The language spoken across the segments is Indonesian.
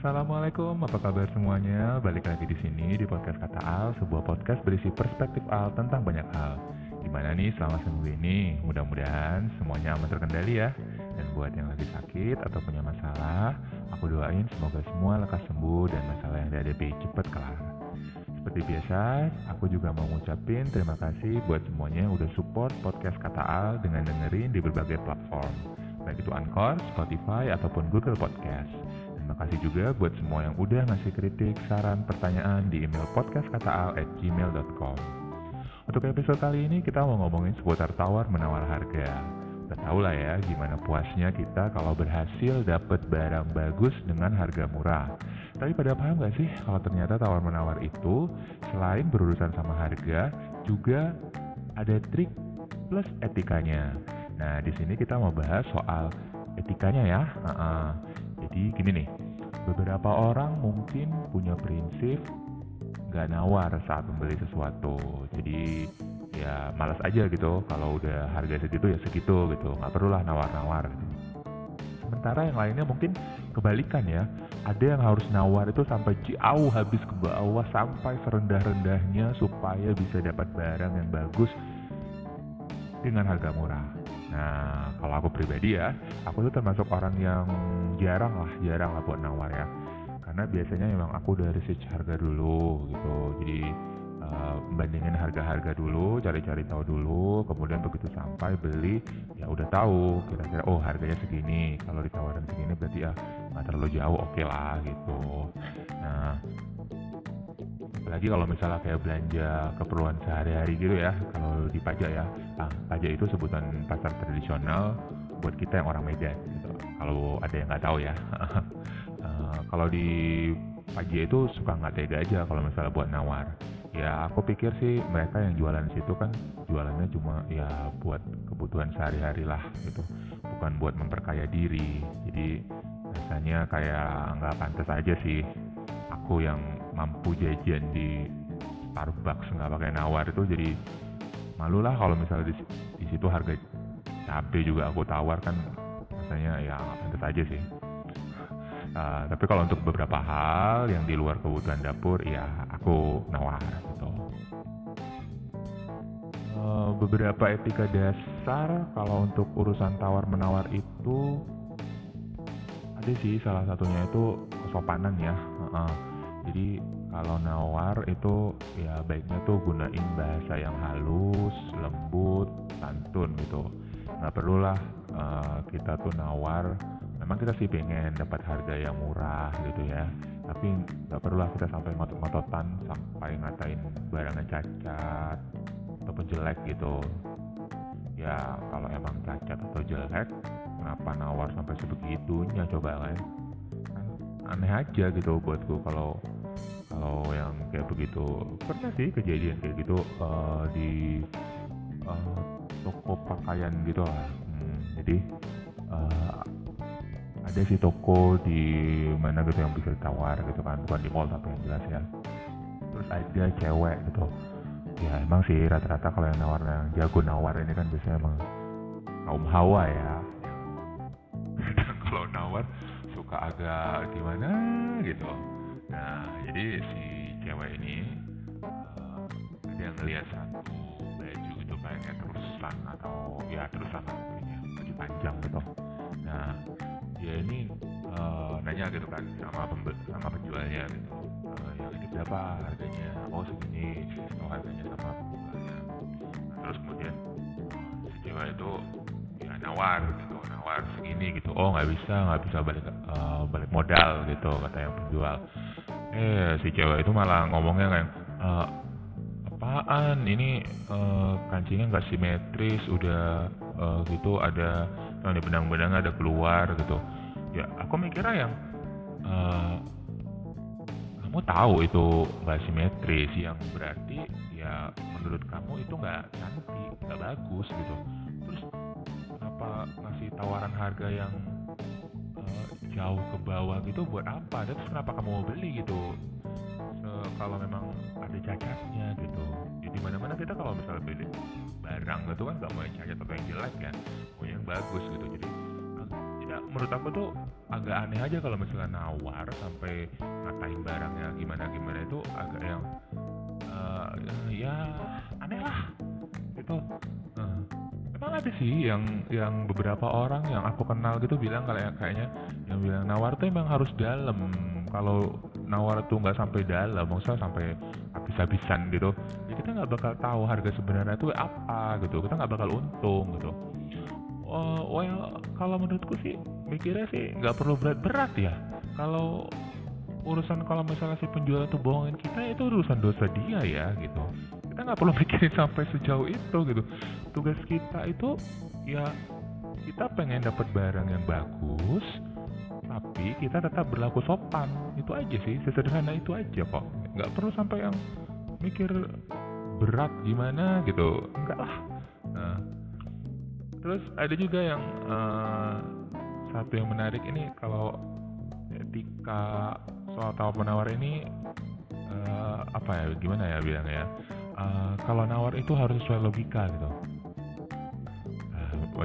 Assalamualaikum, apa kabar semuanya? Balik lagi di sini di podcast Kata Al, sebuah podcast berisi perspektif Al tentang banyak hal. Gimana nih selama seminggu ini? Mudah-mudahan semuanya aman terkendali ya. Dan buat yang lagi sakit atau punya masalah, aku doain semoga semua lekas sembuh dan masalah yang dihadapi cepat kelar. Seperti biasa, aku juga mau ngucapin terima kasih buat semuanya yang udah support podcast Kata Al dengan dengerin di berbagai platform, baik itu Anchor, Spotify, ataupun Google Podcast. Terima kasih juga buat semua yang udah ngasih kritik, saran, pertanyaan di email podcastkataal@gmail.com. Untuk episode kali ini kita mau ngomongin seputar tawar menawar harga. Udah tau lah ya gimana puasnya kita kalau berhasil dapet barang bagus dengan harga murah. Tapi pada paham gak sih kalau ternyata tawar menawar itu selain berurusan sama harga juga ada trik plus etikanya. Nah di sini kita mau bahas soal etikanya ya. Uh -uh. Jadi gini nih, beberapa orang mungkin punya prinsip nggak nawar saat membeli sesuatu. Jadi ya malas aja gitu kalau udah harga segitu ya segitu gitu nggak perlulah nawar-nawar sementara yang lainnya mungkin kebalikan ya ada yang harus nawar itu sampai jauh habis ke bawah sampai serendah-rendahnya supaya bisa dapat barang yang bagus dengan harga murah nah kalau aku pribadi ya aku tuh termasuk orang yang jarang lah jarang lah buat nawar ya. Karena biasanya memang aku udah research harga dulu gitu. Jadi uh, bandingin harga-harga dulu cari-cari tahu dulu kemudian begitu sampai beli ya udah tahu kira-kira oh harganya segini. Kalau ditawarin segini berarti ya nggak terlalu jauh oke okay lah gitu. Nah apalagi kalau misalnya kayak belanja keperluan sehari-hari gitu ya kalau di pajak ya. Nah, pajak itu sebutan pasar tradisional buat kita yang orang Medan gitu. Kalau ada yang nggak tahu ya. Uh, kalau di pajak itu suka nggak tega aja kalau misalnya buat nawar. Ya aku pikir sih mereka yang jualan situ kan jualannya cuma ya buat kebutuhan sehari-hari lah gitu. Bukan buat memperkaya diri. Jadi rasanya kayak nggak pantas aja sih aku yang mampu jajan di Starbucks nggak pakai nawar itu jadi malu lah kalau misalnya di, di situ harga cabai juga aku tawar kan rasanya ya pantas aja sih. Uh, tapi kalau untuk beberapa hal yang di luar kebutuhan dapur ya aku nawar gitu. Uh, beberapa etika dasar kalau untuk urusan tawar menawar itu ada sih salah satunya itu kesopanan ya uh, uh jadi kalau nawar itu ya baiknya tuh gunain bahasa yang halus lembut santun gitu. Nggak perlulah uh, kita tuh nawar memang kita sih pengen dapat harga yang murah gitu ya. Tapi nggak perlulah kita sampai ngotot-ngototan sampai ngatain barangnya cacat ataupun jelek gitu. Ya kalau emang cacat atau jelek kenapa nawar sampai sebegitunya coba kan aneh aja gitu buatku kalau kalau yang kayak begitu pernah sih kejadian kayak gitu uh, di uh, toko pakaian gitu lah. Hmm, jadi uh, ada sih toko di mana gitu yang bisa ditawar gitu kan bukan di mall tapi yang jelas ya. Terus ada cewek gitu. Ya emang sih rata-rata kalau yang nawar yang jago nawar ini kan biasanya emang kaum hawa ya. Kalau nawar suka agak gimana gitu nah jadi si cewek ini uh, dia ngeliat satu baju itu kayaknya terusan atau ya terusan artinya baju panjang gitu. Nah dia ini uh, nanya gitu kan sama pembel sama penjualnya gitu uh, yang ini berapa harganya oh segini oh harganya sama penjualnya. Nah, terus kemudian si cewek itu ya nawar gitu nawar segini gitu oh nggak bisa nggak bisa balik uh, balik modal gitu kata yang penjual eh si cewek itu malah ngomongnya kayak uh, apaan? Ini uh, kancingnya nggak simetris udah uh, gitu ada yang di benang-benang ada keluar gitu. Ya aku mikirnya yang uh, kamu tahu itu nggak simetris yang berarti ya menurut kamu itu nggak cantik nggak bagus gitu. Terus kenapa ngasih tawaran harga yang jauh ke bawah gitu buat apa? Terus kenapa kamu mau beli gitu? So, kalau memang ada cacatnya gitu. Jadi ya, mana mana kita kalau misalnya beli barang gitu kan nggak mau yang cacat atau yang jelek kan mau yang bagus gitu. Jadi tidak menurut aku tuh agak aneh aja kalau misalnya nawar sampai ngatain barangnya gimana gimana itu agak yang uh, ya aneh lah itu emang ada sih yang yang beberapa orang yang aku kenal gitu bilang kayak kayaknya yang bilang nawar tuh emang harus dalam. Kalau nawar tuh nggak sampai dalam maksudnya sampai habis-habisan gitu ya kita nggak bakal tahu harga sebenarnya itu apa gitu. Kita nggak bakal untung gitu. Uh, well kalau menurutku sih mikirnya sih nggak perlu berat-berat ya. Kalau urusan kalau misalnya si penjual itu bohongin kita itu urusan dosa dia ya gitu. Kita nggak perlu mikirin sampai sejauh itu gitu tugas kita itu ya kita pengen dapat barang yang bagus tapi kita tetap berlaku sopan. Itu aja sih sesederhana itu aja kok. Nggak perlu sampai yang mikir berat gimana gitu. Enggak lah. Nah, terus ada juga yang uh, satu yang menarik ini kalau etika soal tawar menawar ini uh, apa ya gimana ya bilangnya ya? Uh, kalau nawar itu harus sesuai logika gitu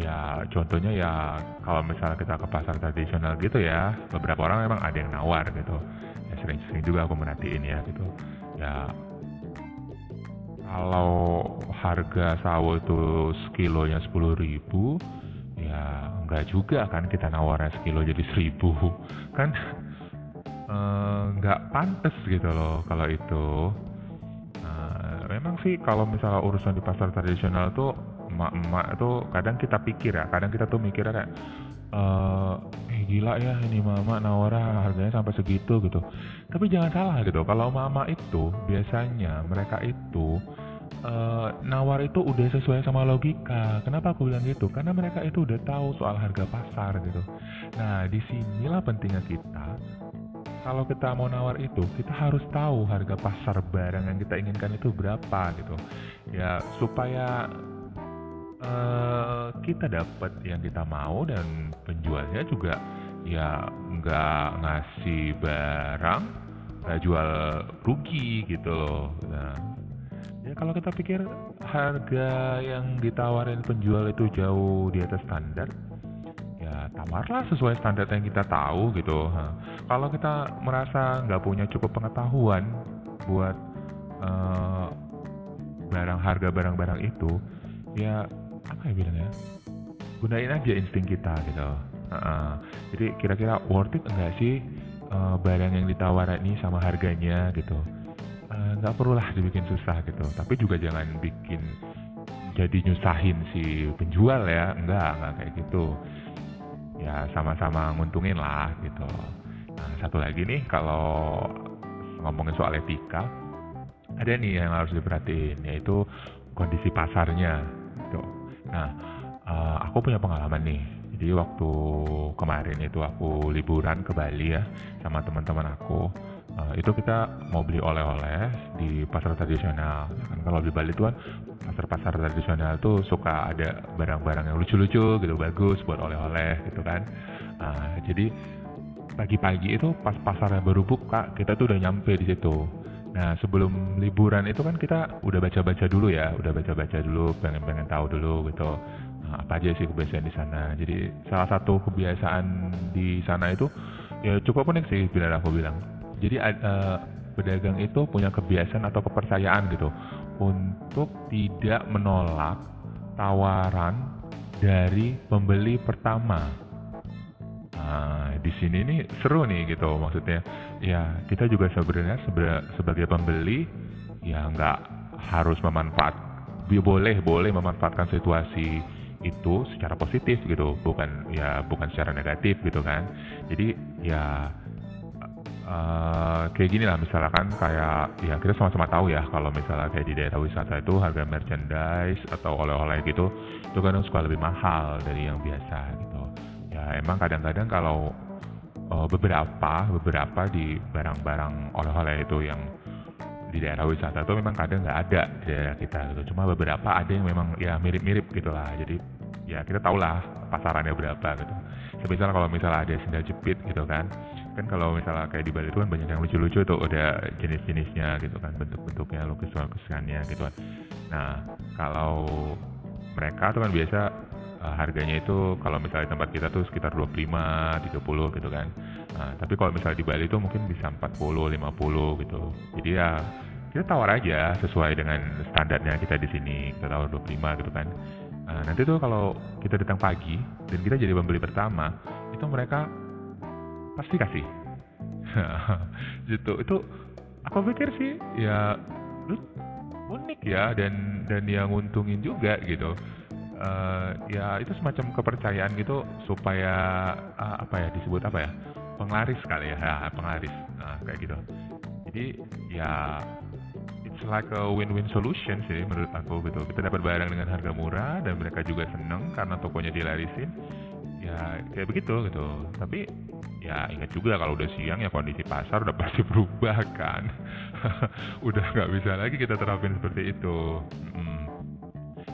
ya contohnya ya kalau misalnya kita ke pasar tradisional gitu ya beberapa orang memang ada yang nawar gitu. Ya sering-sering juga aku merhatiin ya gitu. Ya kalau harga sawo itu sekilonya sepuluh ribu ya enggak juga kan kita nawarnya sekilo jadi seribu kan? Eh, nggak uh, pantas gitu loh kalau itu. Uh, memang sih kalau misalnya urusan di pasar tradisional tuh emak-emak tuh kadang kita pikir ya kadang kita tuh mikirnya kayak uh, eh gila ya ini mama nawara harganya sampai segitu gitu tapi jangan salah gitu kalau mama itu biasanya mereka itu uh, nawar itu udah sesuai sama logika. Kenapa aku bilang gitu? Karena mereka itu udah tahu soal harga pasar gitu. Nah, di sinilah pentingnya kita. Kalau kita mau nawar itu, kita harus tahu harga pasar barang yang kita inginkan itu berapa gitu. Ya, supaya uh, kita dapat yang kita mau dan penjualnya juga ya nggak ngasih barang nggak jual rugi gitu loh. Nah, ya kalau kita pikir harga yang ditawarin penjual itu jauh di atas standar ya tawarlah sesuai standar yang kita tahu gitu ha. kalau kita merasa nggak punya cukup pengetahuan buat uh, barang harga barang-barang itu ya apa ya bilangnya? Gunain aja insting kita gitu. Uh, uh. jadi kira-kira worth it enggak sih uh, barang yang ditawarin ini sama harganya gitu? Eh, nggak uh, perlu lah dibikin susah gitu. Tapi juga jangan bikin jadi nyusahin si penjual ya. Enggak enggak kayak gitu. Ya sama-sama nguntungin lah gitu. Nah satu lagi nih kalau ngomongin soal etika ada nih yang harus diperhatiin yaitu kondisi pasarnya gitu nah uh, aku punya pengalaman nih. Jadi waktu kemarin itu aku liburan ke Bali ya sama teman-teman aku uh, itu kita mau beli oleh-oleh di pasar tradisional. Kan kalau di Bali itu kan pasar-pasar tradisional tuh suka ada barang-barang yang lucu-lucu gitu bagus buat oleh-oleh gitu kan. Uh, jadi pagi-pagi itu pas pasarnya baru buka kita tuh udah nyampe di situ nah sebelum liburan itu kan kita udah baca-baca dulu ya udah baca-baca dulu pengen-pengen tahu dulu gitu nah, apa aja sih kebiasaan di sana jadi salah satu kebiasaan di sana itu ya cukup unik sih bila aku bilang jadi uh, pedagang itu punya kebiasaan atau kepercayaan gitu untuk tidak menolak tawaran dari pembeli pertama. Nah, di sini nih seru nih gitu maksudnya. Ya kita juga sebenarnya sebagai pembeli ya nggak harus memanfaat, boleh boleh memanfaatkan situasi itu secara positif gitu, bukan ya bukan secara negatif gitu kan. Jadi ya uh, kayak gini lah misalkan kayak ya kita sama-sama tahu ya kalau misalnya kayak di daerah wisata itu harga merchandise atau oleh-oleh gitu itu kadang suka lebih mahal dari yang biasa gitu ya emang kadang-kadang kalau uh, beberapa beberapa di barang-barang oleh-oleh itu yang di daerah wisata itu memang kadang nggak ada di daerah kita gitu. Cuma beberapa ada yang memang ya mirip-mirip gitulah jadi ya kita tahu lah pasarannya berapa gitu. Misalnya kalau misalnya ada sendal jepit gitu kan kan kalau misalnya kayak di Bali itu kan banyak yang lucu-lucu tuh udah jenis-jenisnya gitu kan bentuk-bentuknya lukis-lukisannya gitu kan. Nah kalau mereka tuh kan biasa uh, harganya itu kalau misalnya tempat kita tuh sekitar 25, 30 gitu kan. Nah, tapi kalau misalnya di Bali itu mungkin bisa 40, 50 gitu. Jadi ya kita tawar aja sesuai dengan standarnya kita di sini. Kita tawar 25 gitu kan. Nah, nanti tuh kalau kita datang pagi dan kita jadi pembeli pertama, itu mereka pasti kasih. gitu. Itu aku pikir sih ya unik ya dan dan yang nguntungin juga gitu uh, ya itu semacam kepercayaan gitu supaya uh, apa ya disebut apa ya penglaris kali ya, ya penglaris. Uh, kayak gitu. Jadi ya it's like a win-win solution sih menurut aku gitu. Kita dapat barang dengan harga murah dan mereka juga seneng karena tokonya dilarisin. Ya kayak begitu gitu. Tapi ya ingat juga kalau udah siang ya kondisi pasar udah pasti berubah kan. Udah nggak bisa lagi kita terapin seperti itu. Hmm.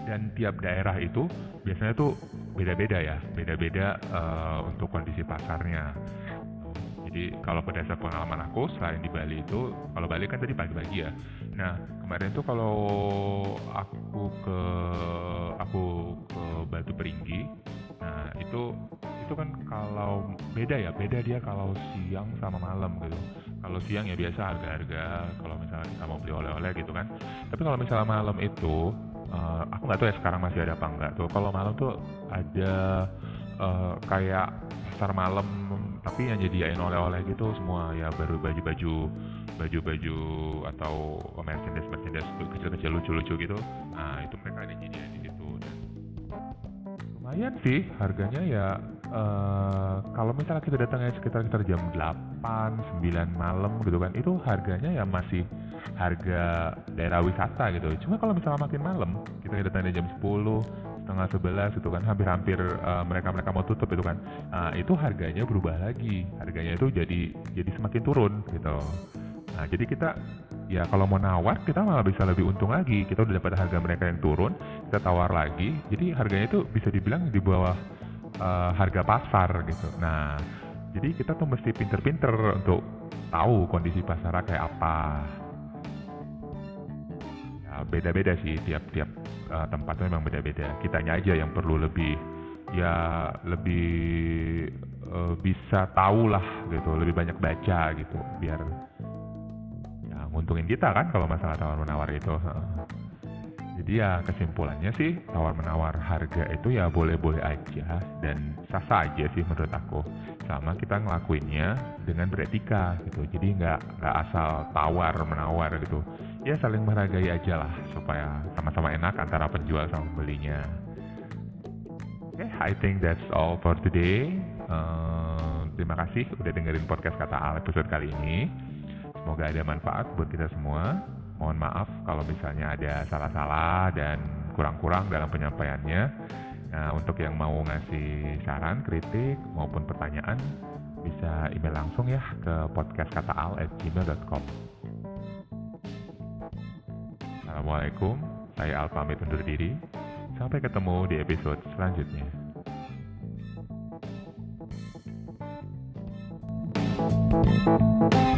Dan tiap daerah itu biasanya tuh beda-beda ya. Beda-beda uh, untuk kondisi pasarnya. Jadi kalau berdasar pengalaman aku selain di Bali itu kalau Bali kan tadi pagi-pagi ya. Nah kemarin tuh kalau aku ke aku ke Batu Peringgi nah itu itu kan kalau beda ya beda dia kalau siang sama malam gitu. Kalau siang ya biasa harga-harga kalau misalnya kita mau beli oleh-oleh gitu kan. Tapi kalau misalnya malam itu uh, aku nggak tahu ya sekarang masih ada apa enggak tuh. Kalau malam tuh ada uh, kayak pasar malam tapi yang nyediain oleh-oleh gitu semua. Ya baru baju-baju baju-baju atau merchandise merchandise kecil-kecil lucu-lucu gitu. Nah itu mereka ada nyediain di situ. Lumayan sih harganya ya uh, kalau misalnya kita datangnya sekitar sekitar jam 8 9 malam gitu kan itu harganya ya masih harga daerah wisata gitu. Cuma kalau misalnya makin malam kita datangnya jam 10 setengah 11 gitu kan hampir-hampir uh, mereka-mereka mau tutup itu kan. Uh, itu harganya berubah lagi. Harganya itu jadi jadi semakin turun gitu. Nah jadi kita ya kalau mau nawar kita malah bisa lebih untung lagi. Kita udah dapat harga mereka yang turun kita tawar lagi. Jadi harganya itu bisa dibilang di bawah uh, harga pasar gitu. Nah jadi kita tuh mesti pinter-pinter untuk tahu kondisi pasar kayak apa beda-beda sih tiap-tiap uh, tempatnya memang beda-beda kitanya aja yang perlu lebih ya lebih uh, bisa tahu lah gitu lebih banyak baca gitu biar nguntungin kita kan kalau masalah tawar menawar itu. Jadi ya kesimpulannya sih tawar menawar harga itu ya boleh-boleh aja dan sah-sah aja sih menurut aku. Sama kita ngelakuinnya dengan beretika gitu. Jadi nggak nggak asal tawar menawar gitu. Ya saling menghargai aja lah supaya sama-sama enak antara penjual sama pembelinya. Oke, okay, I think that's all for today. Uh, terima kasih udah dengerin podcast kata Al episode kali ini. Semoga ada manfaat buat kita semua. Mohon maaf kalau misalnya ada salah-salah dan kurang-kurang dalam penyampaiannya. Nah, untuk yang mau ngasih saran, kritik, maupun pertanyaan, bisa email langsung ya ke podcastkataal@gmail.com. Assalamualaikum, saya Al pamit undur diri. Sampai ketemu di episode selanjutnya. Thank you